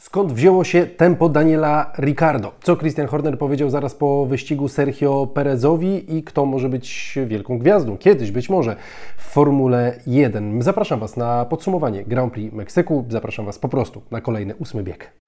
Skąd wzięło się tempo Daniela Ricardo? Co Christian Horner powiedział zaraz po wyścigu Sergio Perezowi i kto może być wielką gwiazdą? Kiedyś być może w Formule 1. Zapraszam Was na podsumowanie Grand Prix Meksyku. Zapraszam Was po prostu na kolejny ósmy bieg.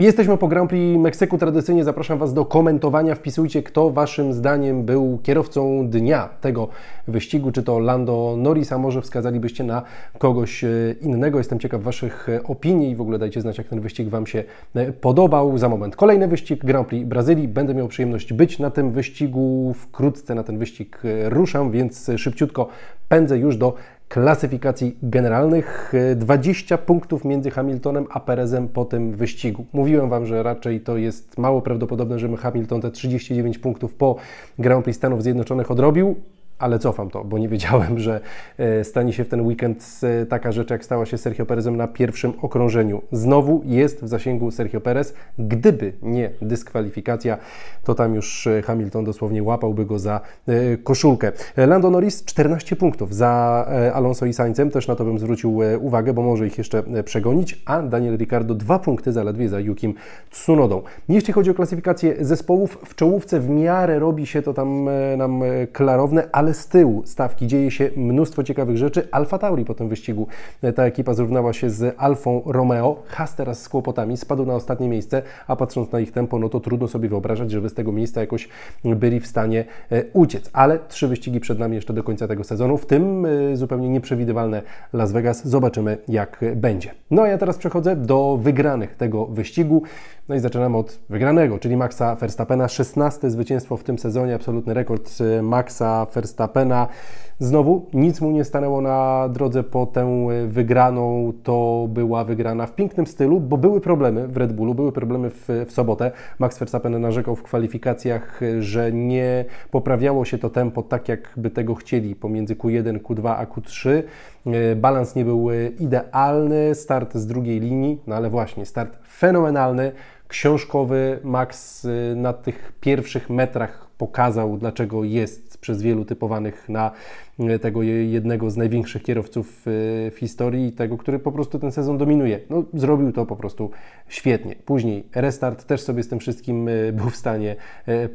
Jesteśmy po Grand Prix Meksyku. Tradycyjnie zapraszam Was do komentowania. Wpisujcie, kto Waszym zdaniem był kierowcą dnia tego wyścigu. Czy to Lando Norris, a może wskazalibyście na kogoś e, innego. Jestem ciekaw Waszych e, opinii i w ogóle dajcie znać, jak ten wyścig Wam się e, podobał. Za moment kolejny wyścig Grand Prix Brazylii. Będę miał przyjemność być na tym wyścigu. Wkrótce na ten wyścig ruszam, więc szybciutko pędzę już do klasyfikacji generalnych. 20 punktów między Hamiltonem a Perezem po tym wyścigu. Mówiłem Wam, że raczej to jest mało prawdopodobne, żeby Hamilton te 39 punktów po Grand Prix Stanów Zjednoczonych odrobił ale cofam to, bo nie wiedziałem, że e, stanie się w ten weekend e, taka rzecz, jak stała się Sergio Perezem na pierwszym okrążeniu. Znowu jest w zasięgu Sergio Perez. Gdyby nie dyskwalifikacja, to tam już e, Hamilton dosłownie łapałby go za koszulkę. Lando Norris 14 punktów za Alonso i Sainzem, też na to bym zwrócił uwagę, bo może ich jeszcze przegonić, a Daniel Ricciardo dwa punkty zaledwie za Yukim Tsunodą. Jeśli chodzi o klasyfikację zespołów, w czołówce w miarę robi się to tam nam klarowne, ale ale z tyłu stawki dzieje się mnóstwo ciekawych rzeczy. Alfa Tauri po tym wyścigu e, ta ekipa zrównała się z Alfą Romeo. Has teraz z kłopotami spadł na ostatnie miejsce, a patrząc na ich tempo, no to trudno sobie wyobrażać, żeby z tego miejsca jakoś byli w stanie e, uciec. Ale trzy wyścigi przed nami jeszcze do końca tego sezonu, w tym e, zupełnie nieprzewidywalne Las Vegas. Zobaczymy, jak będzie. No a ja teraz przechodzę do wygranych tego wyścigu. No i zaczynamy od wygranego, czyli Maxa Verstappena. 16 zwycięstwo w tym sezonie, absolutny rekord Maxa Verstappena Verstappena. Znowu nic mu nie stanęło na drodze po tę wygraną. To była wygrana w pięknym stylu, bo były problemy w Red Bullu, były problemy w, w sobotę. Max Verstappen narzekał w kwalifikacjach, że nie poprawiało się to tempo tak, jakby tego chcieli pomiędzy Q1, Q2 a Q3. Balans nie był idealny, start z drugiej linii, no ale właśnie, start fenomenalny, książkowy. Max na tych pierwszych metrach pokazał, dlaczego jest przez wielu typowanych na e, tego jednego z największych kierowców e, w historii tego, który po prostu ten sezon dominuje. No, zrobił to po prostu świetnie. Później restart też sobie z tym wszystkim był w stanie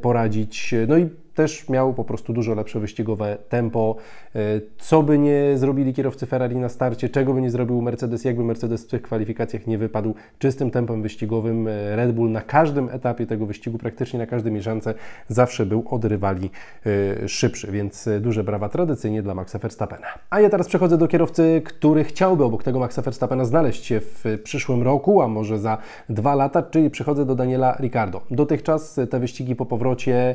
poradzić. No i też miał po prostu dużo lepsze wyścigowe tempo. E, co by nie zrobili kierowcy Ferrari na starcie, czego by nie zrobił Mercedes, jakby Mercedes w tych kwalifikacjach nie wypadł czystym tempem wyścigowym, e, Red Bull na każdym etapie tego wyścigu, praktycznie na każdej mieszance zawsze był od rywali e, szybszy, więc duże brawa tradycyjnie dla Maxa Verstappena. A ja teraz przechodzę do kierowcy, który chciałby obok tego Maxa Verstappena znaleźć się w przyszłym roku, a może za dwa lata, czyli przechodzę do Daniela Ricardo. Dotychczas te wyścigi po powrocie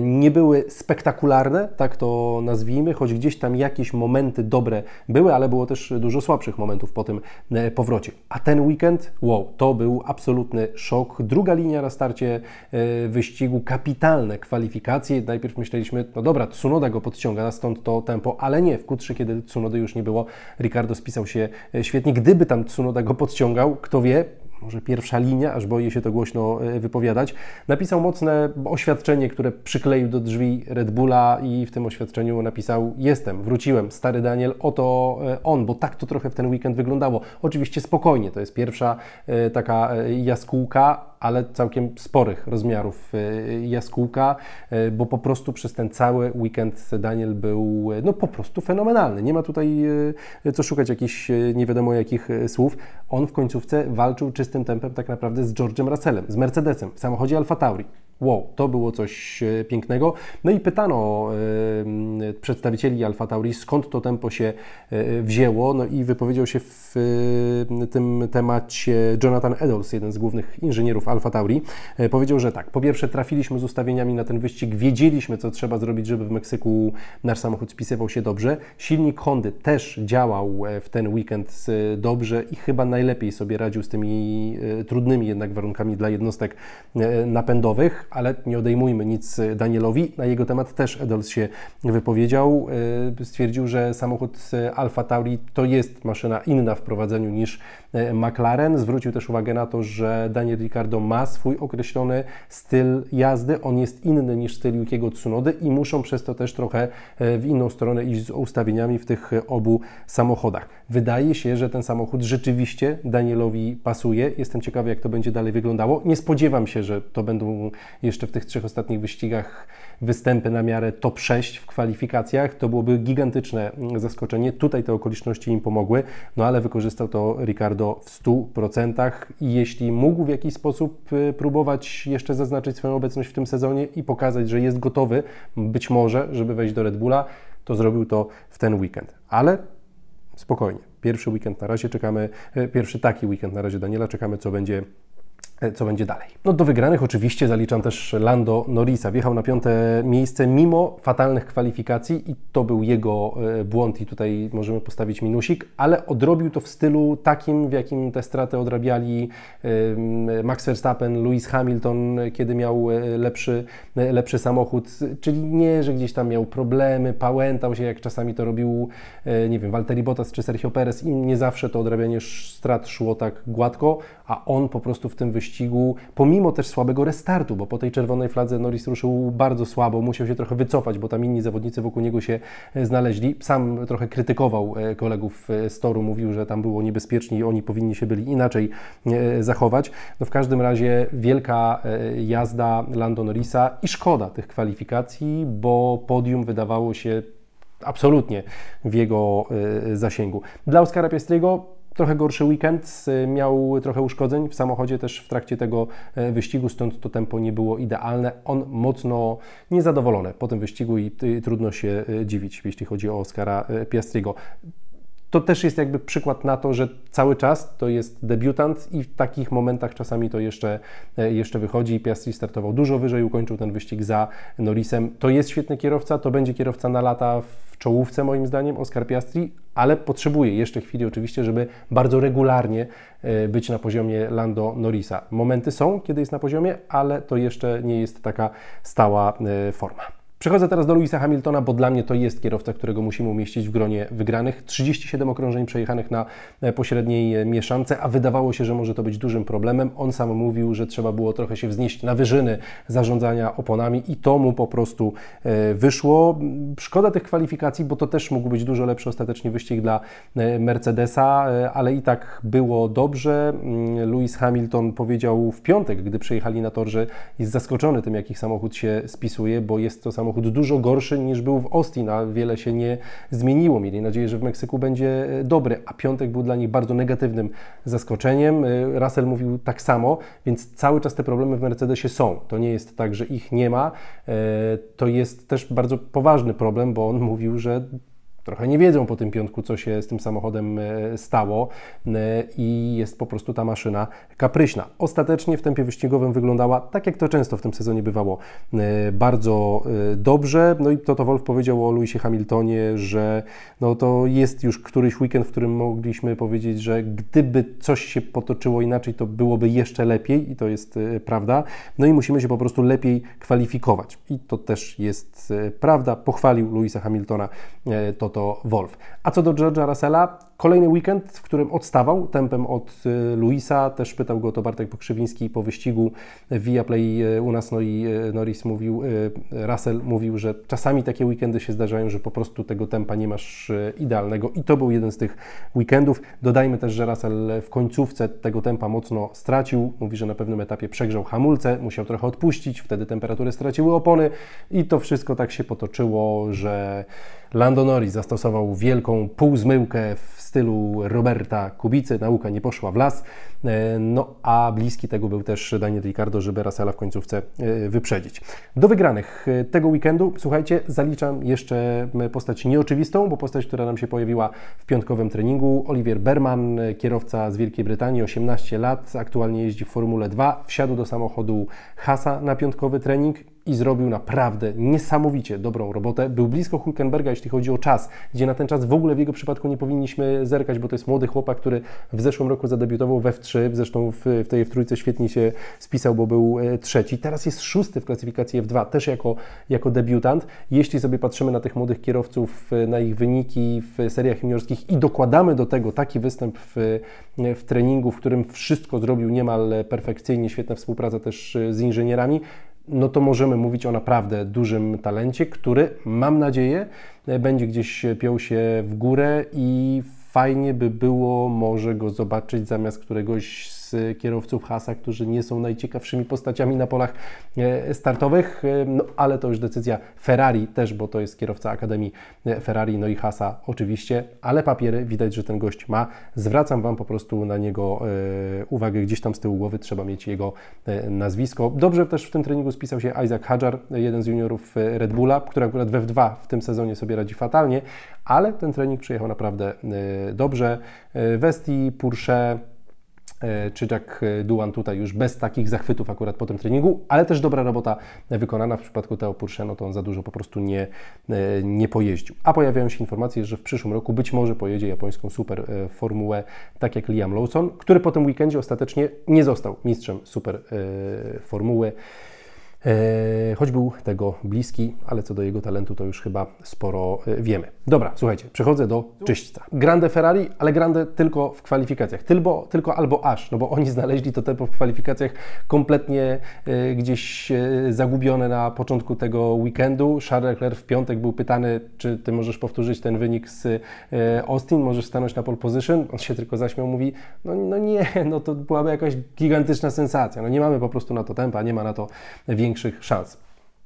nie nie były spektakularne, tak to nazwijmy, choć gdzieś tam jakieś momenty dobre były, ale było też dużo słabszych momentów po tym e, powrocie. A ten weekend, wow, to był absolutny szok. Druga linia na starcie e, wyścigu, kapitalne kwalifikacje. Najpierw myśleliśmy, no dobra, Tsunoda go podciąga, stąd to tempo, ale nie, w Q3, kiedy Tsunody już nie było, Ricardo spisał się e, świetnie. Gdyby tam Tsunoda go podciągał, kto wie, może pierwsza linia, aż boję się to głośno e, wypowiadać, napisał mocne oświadczenie, które przykleił do drzwi Red Bulla i w tym oświadczeniu napisał: Jestem, wróciłem, stary Daniel, oto e, on, bo tak to trochę w ten weekend wyglądało. Oczywiście spokojnie, to jest pierwsza e, taka jaskółka, ale całkiem sporych rozmiarów e, jaskółka, e, bo po prostu przez ten cały weekend Daniel był e, no po prostu fenomenalny. Nie ma tutaj co szukać jakichś nie wiadomo jakich słów. On w końcówce walczył czystym tempem tak naprawdę z George'em Russellem, z Mercedesem w samochodzie Alfa Tauri. Wow, to było coś e, pięknego. No i pytano y, przedstawicieli Alfa Tauri, skąd to tempo się y, wzięło. No i wypowiedział się w y, tym temacie Jonathan Eddles, jeden z głównych inżynierów Alfa Tauri. powiedział, że tak, po pierwsze trafiliśmy z ustawieniami na ten wyścig, wiedzieliśmy, co trzeba zrobić, żeby w Meksyku nasz samochód spisywał się dobrze. Silnik Hondy też działał w ten weekend dobrze i chyba najlepiej sobie radził z tymi trudnymi jednak warunkami dla jednostek napędowych. Ale nie odejmujmy nic Danielowi. Na jego temat też Edels się wypowiedział. Stwierdził, że samochód Alfa Tauri to jest maszyna inna w prowadzeniu niż McLaren. Zwrócił też uwagę na to, że Daniel Ricciardo ma swój określony styl jazdy. On jest inny niż styl Yukiego Tsunody i muszą przez to też trochę w inną stronę iść z ustawieniami w tych obu samochodach. Wydaje się, że ten samochód rzeczywiście Danielowi pasuje. Jestem ciekawy, jak to będzie dalej wyglądało. Nie spodziewam się, że to będą jeszcze w tych trzech ostatnich wyścigach występy na miarę top 6 w kwalifikacjach. To byłoby gigantyczne zaskoczenie. Tutaj te okoliczności im pomogły, no ale wykorzystał to Ricardo w 100% i jeśli mógł w jakiś sposób y, próbować jeszcze zaznaczyć swoją obecność w tym sezonie i pokazać, że jest gotowy, być może, żeby wejść do Red Bulla, to zrobił to w ten weekend. Ale spokojnie. Pierwszy weekend na razie czekamy, e, pierwszy taki weekend na razie Daniela, czekamy co będzie co będzie dalej. No do wygranych oczywiście zaliczam też Lando Norrisa. Wjechał na piąte miejsce mimo fatalnych kwalifikacji i to był jego e, błąd i tutaj możemy postawić minusik, ale odrobił to w stylu takim, w jakim te straty odrabiali Max Verstappen, Lewis Hamilton, kiedy miał e, lepszy, lepszy samochód, czyli nie, że gdzieś tam miał problemy, pałętał się, jak czasami to robił, nie wiem, Valtteri Bottas czy Sergio Perez. Im nie zawsze to odrabianie strat szło tak gładko, a on po prostu w tym wyścigu wyścigu, pomimo też słabego restartu, bo po tej czerwonej fladze Norris ruszył bardzo słabo, musiał się trochę wycofać, bo tam inni zawodnicy wokół niego się e, znaleźli. Sam trochę krytykował e, kolegów e, z toru, mówił, że tam było niebezpiecznie i oni powinni się byli inaczej zachować. No w każdym razie wielka jazda Lando Norrisa i szkoda tych kwalifikacji, bo podium wydawało się absolutnie w jego zasięgu. Dla Oskara Piestriego trochę gorszy weekend, miał trochę uszkodzeń w samochodzie też w trakcie tego e, wyścigu, stąd to tempo nie było idealne. On mocno niezadowolony po tym wyścigu i, trudno się e, dziwić, jeśli chodzi o Oskara e, Piastriego to też jest jakby przykład na to, że cały czas to jest debiutant i w takich momentach czasami to jeszcze, jeszcze wychodzi. Piastri startował dużo wyżej, ukończył ten wyścig za Norrisem. To jest świetny kierowca, to będzie kierowca na lata w czołówce moim zdaniem, Oscar Piastri, ale potrzebuje jeszcze chwili oczywiście, żeby bardzo regularnie e, być na poziomie Lando Norrisa. Momenty są, kiedy jest na poziomie, ale to jeszcze nie jest taka stała e, forma. Przechodzę teraz do Louisa Hamiltona, bo dla mnie to jest kierowca, którego musimy umieścić w gronie wygranych. 37 okrążeń przejechanych na e, pośredniej e, mieszance, a wydawało się, że może to być dużym problemem. On sam mówił, że trzeba było trochę się wznieść na wyżyny zarządzania oponami i to mu po prostu e, wyszło. Szkoda tych kwalifikacji, bo to też mógł być dużo lepszy ostatecznie wyścig dla Mercedesa, ale i tak było dobrze. Mm, Lewis Hamilton powiedział w piątek, gdy przejechali na tor, że jest zaskoczony tym, jakich samochód się spisuje, bo jest to samochód samochód dużo gorszy niż był w Austin, a wiele się nie zmieniło. Mieli nadzieję, że w Meksyku będzie e, dobry, a piątek był dla nich bardzo negatywnym zaskoczeniem. E, Russell mówił tak samo, więc cały czas te problemy w Mercedesie są. To nie jest tak, że ich nie ma. E, to jest też bardzo poważny problem, bo on mówił, że trochę nie wiedzą po tym piątku, co się z tym samochodem e, stało e, i jest po prostu ta maszyna kapryśna. Ostatecznie w tempie wyścigowym wyglądała tak, jak to często w tym sezonie bywało, e, bardzo dobrze. No i Toto Wolf powiedział o Lewisie Hamiltonie, że no to jest już któryś weekend, w którym mogliśmy powiedzieć, że gdyby coś się potoczyło inaczej, to byłoby jeszcze lepiej i to jest prawda. No i musimy się po prostu lepiej kwalifikować i to też jest prawda. Pochwalił Lewisa Hamiltona Toto to Wolf. A co do George'a Russella, kolejny weekend, w którym odstawał tempem od y, Luisa, też pytał go to Bartek Pokrzywiński po wyścigu via Play y, u nas, no i y, Norris mówił, Russell mówił, że czasami takie weekendy się zdarzają, że po prostu tego tempa nie masz idealnego. I to był jeden z tych weekendów. Dodajmy też, że Russell w końcówce tego tempa mocno stracił, mówi, że na pewnym etapie przegrzał hamulce, musiał trochę odpuścić, wtedy temperatury straciły opony. I to wszystko tak się potoczyło, że Lando Norris zastosował wielką półzmyłkę w stylu Roberta Kubicy, nauka nie poszła w las, e, no a bliski tego był też Daniel Ricciardo, żeby Russella w końcówce e, wyprzedzić. Do wygranych e, tego weekendu, słuchajcie, zaliczam jeszcze postać nieoczywistą, bo postać, która nam się pojawiła w piątkowym treningu, Olivier Berman, kierowca z Wielkiej Brytanii, 18 lat, aktualnie jeździ w Formule 2, wsiadł do samochodu Hasa na piątkowy trening, i zrobił naprawdę niesamowicie dobrą robotę. Był blisko Hulkenberga, jeśli chodzi o czas, gdzie na ten czas w ogóle w jego przypadku nie powinniśmy zerkać, bo to jest młody chłopak, który w zeszłym roku zadebiutował we F3, zresztą w, w tej F3 świetnie się spisał, bo był e, trzeci. Teraz jest szósty w klasyfikacji F2, też jako, jako debiutant. Jeśli sobie patrzymy na tych młodych kierowców, e, na ich wyniki w seriach juniorskich i dokładamy do tego taki występ w, w treningu, w którym wszystko zrobił niemal perfekcyjnie, świetna współpraca też z inżynierami, no to możemy mówić o naprawdę dużym talencie, który mam nadzieję będzie gdzieś piął się w górę i fajnie by było może go zobaczyć zamiast któregoś z kierowców Hasa, którzy nie są najciekawszymi postaciami na polach e, startowych, e, no ale to już decyzja Ferrari też, bo to jest kierowca Akademii e, Ferrari, no i Hasa oczywiście, ale papiery widać, że ten gość ma. Zwracam Wam po prostu na niego uwagę, gdzieś tam z tyłu głowy trzeba mieć jego nazwisko. Dobrze też w tym treningu spisał się Isaac Hadjar, jeden z juniorów Red Bulla, który akurat we F2 w tym sezonie sobie radzi fatalnie, ale ten trening przyjechał naprawdę dobrze. Westi, Porsche, czy Jack Duan tutaj już bez takich zachwytów akurat po tym treningu, ale też dobra robota wykonana w przypadku Teo Pursze, no to on za dużo po prostu nie, e, nie pojeździł. A pojawiają się informacje, że w przyszłym roku być może pojedzie japońską super e, formułę, tak jak Liam Lawson, który po tym weekendzie ostatecznie nie został mistrzem super formuły. E, choć był tego bliski, ale co do jego talentu to już chyba sporo e, wiemy. Dobra, słuchajcie, przechodzę do czyśćca. Grande Ferrari, ale grande tylko w kwalifikacjach. Tylko, tylko albo aż, no bo oni znaleźli to tempo w kwalifikacjach kompletnie e, gdzieś zagubione na początku tego weekendu. Charles Leclerc w piątek był pytany, czy ty możesz powtórzyć ten wynik z Austin, możesz stanąć na pole position. On się tylko zaśmiał, mówi, no, no nie, no to byłaby jakaś gigantyczna sensacja. No nie mamy po prostu na to tempa, nie ma na to większego większych szans.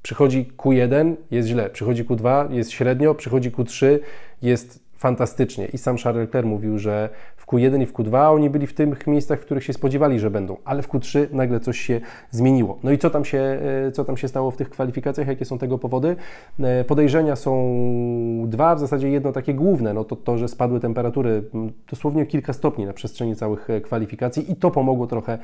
Przychodzi Q1, jest źle, przychodzi Q2, jest średnio, przychodzi Q3, jest fantastycznie. I sam Charles Leclerc mówił, że w Q1 i w Q2 oni byli w tych miejscach, w których się spodziewali, że będą, ale w Q3 nagle coś się zmieniło. No i co tam się, e, co tam się stało w tych kwalifikacjach, jakie są tego powody? E, podejrzenia są dwa, w zasadzie jedno takie główne, no to to, że spadły temperatury dosłownie kilka stopni na przestrzeni całych e, kwalifikacji i to pomogło trochę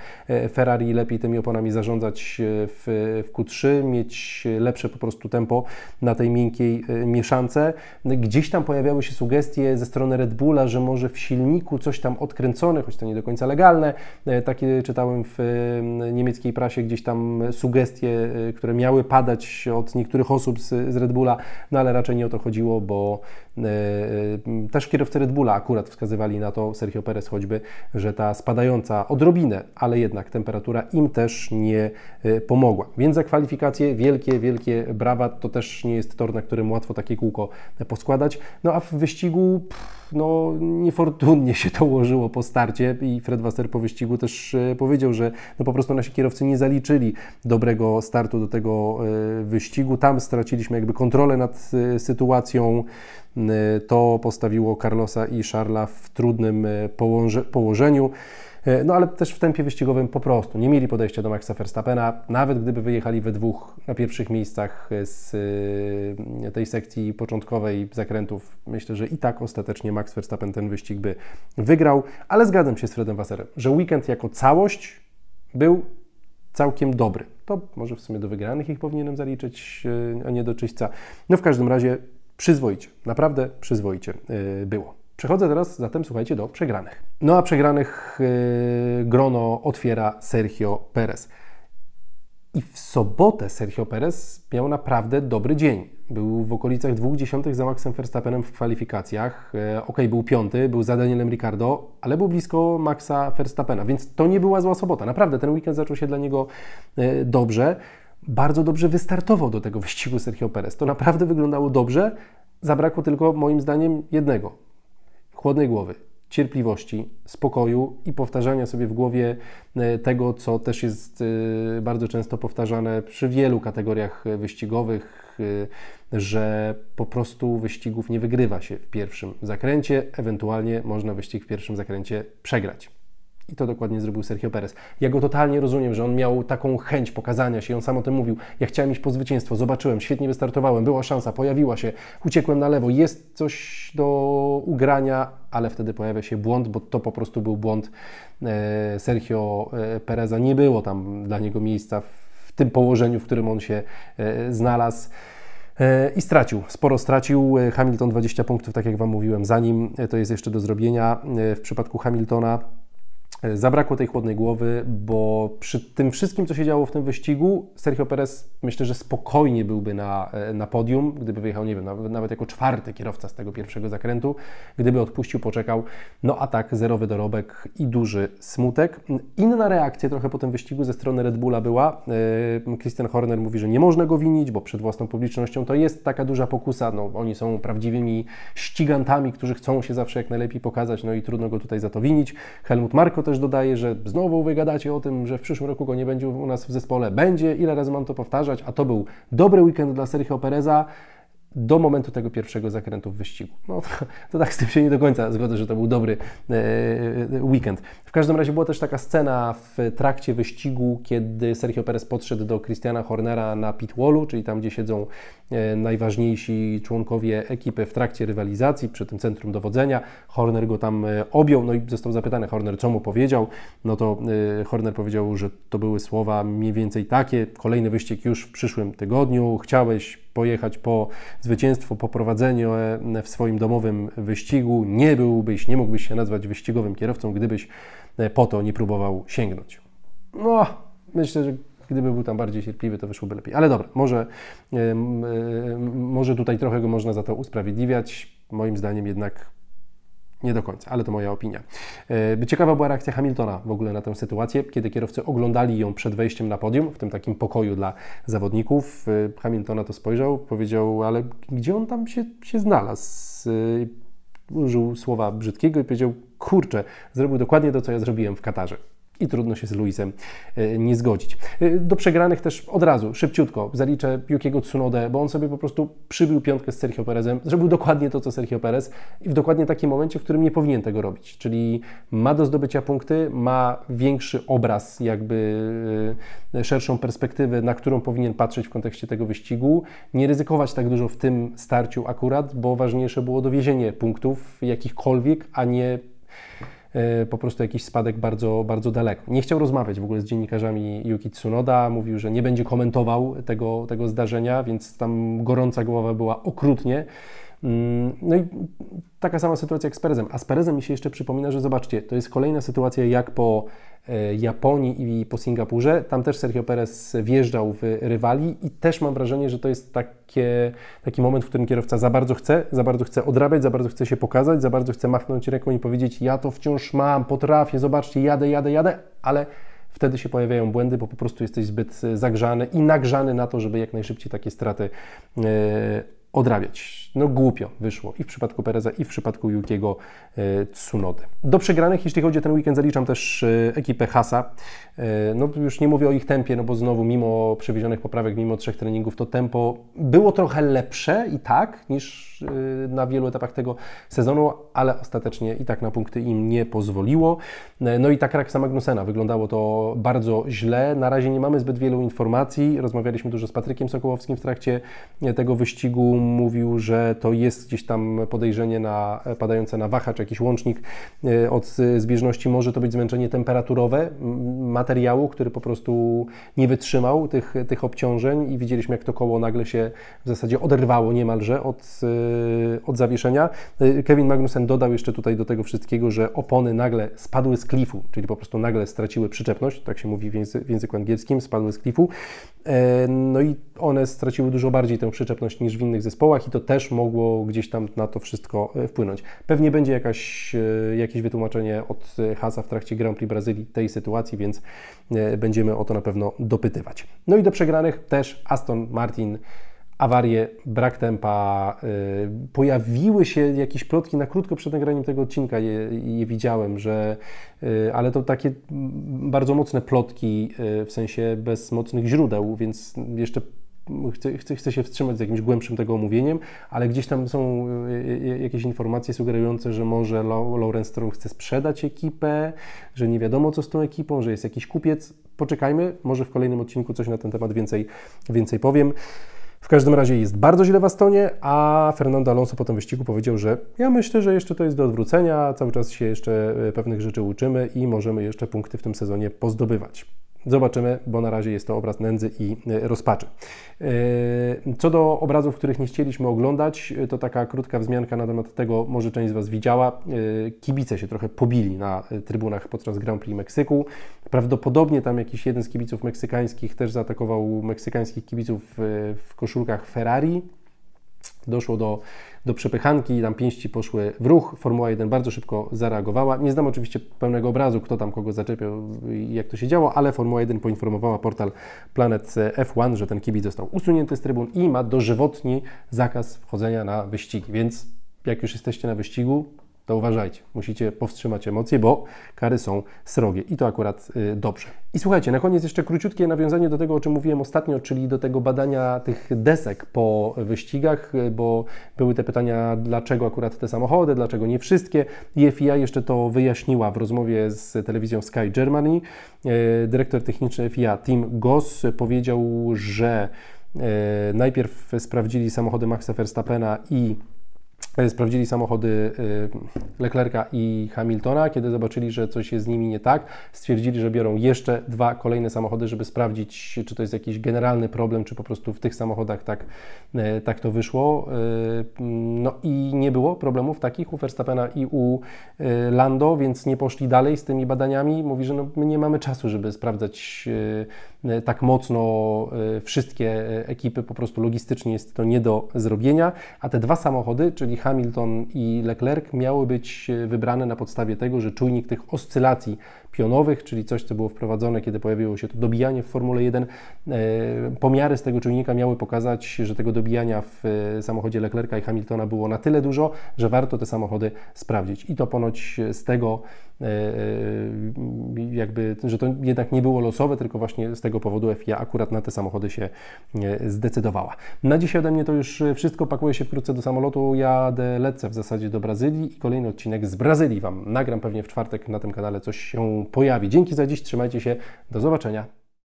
Ferrari lepiej tymi oponami zarządzać w, w Q3, mieć lepsze po prostu tempo na tej miękkiej mieszance. Gdzieś tam pojawiały się sugestie, sugestie ze strony Red Bulla, że może w silniku coś tam odkręcone, choć to nie do końca legalne. E, takie czytałem w e, niemieckiej prasie gdzieś tam sugestie, e, które miały padać od niektórych osób z, z Red Bulla, no ale raczej nie o to chodziło, bo też kierowcy Red Bulla akurat wskazywali na to, Sergio Perez choćby, że ta spadająca odrobinę, ale jednak temperatura im też nie pomogła. Więc za kwalifikacje wielkie, wielkie brawa. To też nie jest tor, na którym łatwo takie kółko poskładać. No a w wyścigu wyścigu pff, no, niefortunnie się to ułożyło po starcie i Fred Wasser po wyścigu też e, powiedział, że no, po prostu nasi kierowcy nie zaliczyli dobrego startu do tego e, wyścigu. Tam straciliśmy jakby kontrolę nad e, sytuacją. To postawiło Carlosa i Charlesa w trudnym położeniu. E, no ale też w tempie wyścigowym po prostu nie mieli podejścia do Maxa Verstappena, nawet gdyby wyjechali we dwóch na pierwszych miejscach z e, tej sekcji początkowej zakrętów, myślę, że i tak ostatecznie Max Verstappen ten wyścig by wygrał, ale zgadzam się z Fredem Wasserem, że weekend jako całość był całkiem dobry. To może w sumie do wygranych ich powinienem zaliczyć, e, a nie do czyśćca. No w każdym razie przyzwoicie, naprawdę przyzwoicie było. Przechodzę teraz zatem, słuchajcie, do przegranych. No a przegranych yy, grono otwiera Sergio Perez. I w sobotę Sergio Perez miał naprawdę dobry dzień. Był w okolicach dwóch dziesiątych za Maxem Verstappenem w kwalifikacjach. E, ok, był piąty, był za Danielem Ricardo, ale był blisko Maxa Verstappena, więc to nie była zła sobota. Naprawdę ten weekend zaczął się dla niego e, dobrze. Bardzo dobrze wystartował do tego wyścigu Sergio Perez. To naprawdę wyglądało dobrze. Zabrakło tylko moim zdaniem jednego chłodnej głowy, cierpliwości, spokoju i powtarzania sobie w głowie e, tego, co też jest e, bardzo często powtarzane przy wielu kategoriach wyścigowych, e, że po prostu wyścigów nie wygrywa się w pierwszym zakręcie, ewentualnie można wyścig w pierwszym zakręcie przegrać. I to dokładnie zrobił Sergio Perez. Ja go totalnie rozumiem, że on miał taką chęć pokazania się, on sam o tym mówił. Ja chciałem iść po zwycięstwo, zobaczyłem, świetnie wystartowałem, była szansa, pojawiła się, uciekłem na lewo, jest coś do ugrania, ale wtedy pojawia się błąd, bo to po prostu był błąd e, Sergio e, Pereza. Nie było tam dla niego miejsca w tym położeniu, w którym on się znalazł. I stracił, sporo stracił. Hamilton 20 punktów, tak jak Wam mówiłem, zanim to jest jeszcze do zrobienia. W przypadku Hamiltona E, zabrakło tej chłodnej głowy, bo przy tym wszystkim, co się działo w tym wyścigu, Sergio Perez myślę, że spokojnie byłby na, e, na podium, gdyby wyjechał, nie wiem, nawet, nawet jako czwarty kierowca z tego pierwszego zakrętu, gdyby odpuścił, poczekał. No a tak, zerowy dorobek i duży smutek. Inna reakcja trochę po tym wyścigu ze strony Red Bulla była. E, Christian Horner mówi, że nie można go winić, bo przed własną publicznością to jest taka duża pokusa. No, oni są prawdziwymi ścigantami, którzy chcą się zawsze jak najlepiej pokazać, no i trudno go tutaj za to winić. Helmut Marko też dodaje, że znowu wygadacie o tym, że w przyszłym roku go nie będzie u nas w zespole. Będzie, ile razy mam to powtarzać, a to był dobry weekend dla Sergio Pereza do momentu tego pierwszego zakrętu w wyścigu. No to, to, tak z tym się nie do końca zgodzę, że to był dobry e, weekend. W każdym razie była też taka scena w trakcie wyścigu, kiedy Sergio Perez podszedł do Christiana Hornera na pit wallu, czyli tam, gdzie siedzą e, najważniejsi członkowie ekipy w trakcie rywalizacji przy tym centrum dowodzenia. Horner go tam e, objął, no i został zapytany Horner, co mu powiedział. No to e, Horner powiedział, że to były słowa mniej więcej takie. Kolejny wyścig już w przyszłym tygodniu. Chciałeś pojechać po zwycięstwo, po prowadzeniu e, w swoim domowym wyścigu. Nie byłbyś, nie mógłbyś się nazwać wyścigowym kierowcą, gdybyś e, po to nie próbował sięgnąć. No, myślę, że gdyby był tam bardziej cierpliwy, to wyszłoby lepiej. Ale dobra, może, e, może tutaj trochę go można za to usprawiedliwiać. Moim zdaniem jednak nie do końca, ale to moja opinia. E, ciekawa była reakcja Hamiltona w ogóle na tę sytuację, kiedy kierowcy oglądali ją przed wejściem na podium, w tym takim pokoju dla zawodników. E, Hamiltona to spojrzał, powiedział, ale gdzie on tam się, się znalazł? E, użył słowa brzydkiego i powiedział, kurczę, zrobił dokładnie to, co ja zrobiłem w Katarze i trudno się z Luisem e, nie zgodzić. E, do przegranych też od razu, szybciutko, zaliczę Yukiego Tsunodę, bo on sobie po prostu przybił piątkę z Sergio Perezem, zrobił dokładnie to, co Sergio Perez i w dokładnie takim momencie, w którym nie powinien tego robić, czyli ma do zdobycia punkty, ma większy obraz, jakby e, szerszą perspektywę, na którą powinien patrzeć w kontekście tego wyścigu, nie ryzykować tak dużo w tym starciu akurat, bo ważniejsze było dowiezienie punktów jakichkolwiek, a nie po prostu jakiś spadek bardzo, bardzo daleko. Nie chciał rozmawiać w ogóle z dziennikarzami Yuki Tsunoda, mówił, że nie będzie komentował tego, tego zdarzenia, więc tam gorąca głowa była okrutnie. Mm, no i taka sama sytuacja jak z Perezem. A z Perezem mi się jeszcze przypomina, że zobaczcie, to jest kolejna sytuacja jak po e, Japonii i po Singapurze. Tam też Sergio Perez wjeżdżał w rywali i też mam wrażenie, że to jest takie, taki moment, w którym kierowca za bardzo chce, za bardzo chce odrabiać, za bardzo chce się pokazać, za bardzo chce machnąć ręką i powiedzieć ja to wciąż mam, potrafię, zobaczcie, jadę, jadę, jadę, ale wtedy się pojawiają błędy, bo po prostu jesteś zbyt zagrzany i nagrzany na to, żeby jak najszybciej takie straty e, odrabiać. No głupio wyszło i w przypadku Pereza, i w przypadku Yukiego e, Tsunody. Do przegranych, jeśli chodzi o ten weekend, zaliczam też e, ekipę Hasa. E, no już nie mówię o ich tempie, no bo znowu mimo przewiezionych poprawek, mimo trzech treningów, to tempo było trochę lepsze i tak niż na wielu etapach tego sezonu, ale ostatecznie i tak na punkty im nie pozwoliło. No i tak Raksa Magnusena, wyglądało to bardzo źle. Na razie nie mamy zbyt wielu informacji. Rozmawialiśmy dużo z Patrykiem Sokołowskim w trakcie tego wyścigu. Mówił, że to jest gdzieś tam podejrzenie na, padające na wahacz, jakiś łącznik od zbieżności. Może to być zmęczenie temperaturowe materiału, który po prostu nie wytrzymał tych, tych obciążeń i widzieliśmy, jak to koło nagle się w zasadzie oderwało niemalże od, e, od zawieszenia. E, Kevin Magnussen dodał jeszcze tutaj do tego wszystkiego, że opony nagle spadły z klifu, czyli po prostu nagle straciły przyczepność, tak się mówi w, języ, w języku angielskim, spadły z klifu. E, no i one straciły dużo bardziej tę przyczepność niż w innych zespołach i to też mogło gdzieś tam na to wszystko wpłynąć. Pewnie będzie jakaś, jakieś wytłumaczenie od Hasa w trakcie Grand Prix Brazylii tej sytuacji, więc E, będziemy o to na pewno dopytywać. No i do przegranych też Aston Martin awarie, brak tempa, pojawiły się jakieś plotki na krótko przed nagraniem tego odcinka, je, je widziałem, że, ale to takie bardzo mocne plotki, w sensie bez mocnych źródeł, więc jeszcze chcę, się wstrzymać z jakimś głębszym tego omówieniem, ale gdzieś tam są e, e, jakieś informacje sugerujące, że może Lawrence Stroll chce sprzedać ekipę, że nie wiadomo co z tą ekipą, że jest jakiś kupiec. Poczekajmy, może w kolejnym odcinku coś na ten temat więcej, więcej powiem. W każdym razie jest bardzo źle w Astonie, a Fernando Alonso po tym wyścigu powiedział, że ja myślę, że jeszcze to jest do odwrócenia, cały czas się jeszcze e, pewnych rzeczy uczymy i możemy jeszcze punkty w tym sezonie pozdobywać. Zobaczymy, bo na razie jest to obraz nędzy i rozpaczy. Co do obrazów, których nie chcieliśmy oglądać, to taka krótka wzmianka na temat tego, może część z Was widziała. Kibice się trochę pobili na trybunach podczas Grand Prix Meksyku. Prawdopodobnie tam jakiś jeden z kibiców meksykańskich też zaatakował meksykańskich kibiców w koszulkach Ferrari. Doszło do, do przepychanki, tam pięści poszły w ruch. Formuła 1 bardzo szybko zareagowała. Nie znam oczywiście pełnego obrazu, kto tam kogo zaczepiał i jak to się działo, ale Formuła 1 poinformowała portal Planet F1, że ten kibic został usunięty z trybun i ma dożywotni zakaz wchodzenia na wyścigi. Więc jak już jesteście na wyścigu, to uważajcie, musicie powstrzymać emocje, bo kary są srogie i to akurat y, dobrze. I słuchajcie, na koniec jeszcze króciutkie nawiązanie do tego, o czym mówiłem ostatnio, czyli do tego badania tych desek po wyścigach, y, bo były te pytania, dlaczego akurat te samochody, dlaczego nie wszystkie. I FIA jeszcze to wyjaśniła w rozmowie z telewizją Sky Germany. Y, dyrektor techniczny FIA Tim Goss powiedział, że najpierw sprawdzili samochody Maxa Verstappena i sprawdzili samochody e, Leclerca i Hamiltona. Kiedy zobaczyli, że coś jest z nimi nie tak, stwierdzili, że biorą jeszcze dwa kolejne samochody, żeby sprawdzić, czy to jest jakiś generalny problem, czy po prostu w tych samochodach tak, e, tak to wyszło. No i nie było problemów takich u Verstappena i u Lando, więc nie poszli dalej z tymi badaniami. Mówi, że no, my nie mamy czasu, żeby sprawdzać tak mocno wszystkie ekipy, po prostu logistycznie jest to nie do zrobienia, a te dwa samochody, czyli Hamilton i Leclerc miały być e, wybrane na podstawie tego, że czujnik tych oscylacji pionowych, czyli coś, co było wprowadzone, kiedy pojawiło się to dobijanie w Formule 1. E, pomiary z tego czujnika miały pokazać, że tego dobijania w e, samochodzie Leclerca i Hamiltona było na tyle dużo, że warto te samochody sprawdzić. I to ponoć z tego jakby, że to jednak nie było losowe, tylko właśnie z tego powodu FIA akurat na te samochody się zdecydowała. Na dzisiaj ode mnie to już wszystko. Pakuję się wkrótce do samolotu. Jadę, lecę w zasadzie do Brazylii i kolejny odcinek z Brazylii Wam nagram pewnie w czwartek na tym kanale coś się pojawi. Dzięki za dziś, trzymajcie się, do zobaczenia.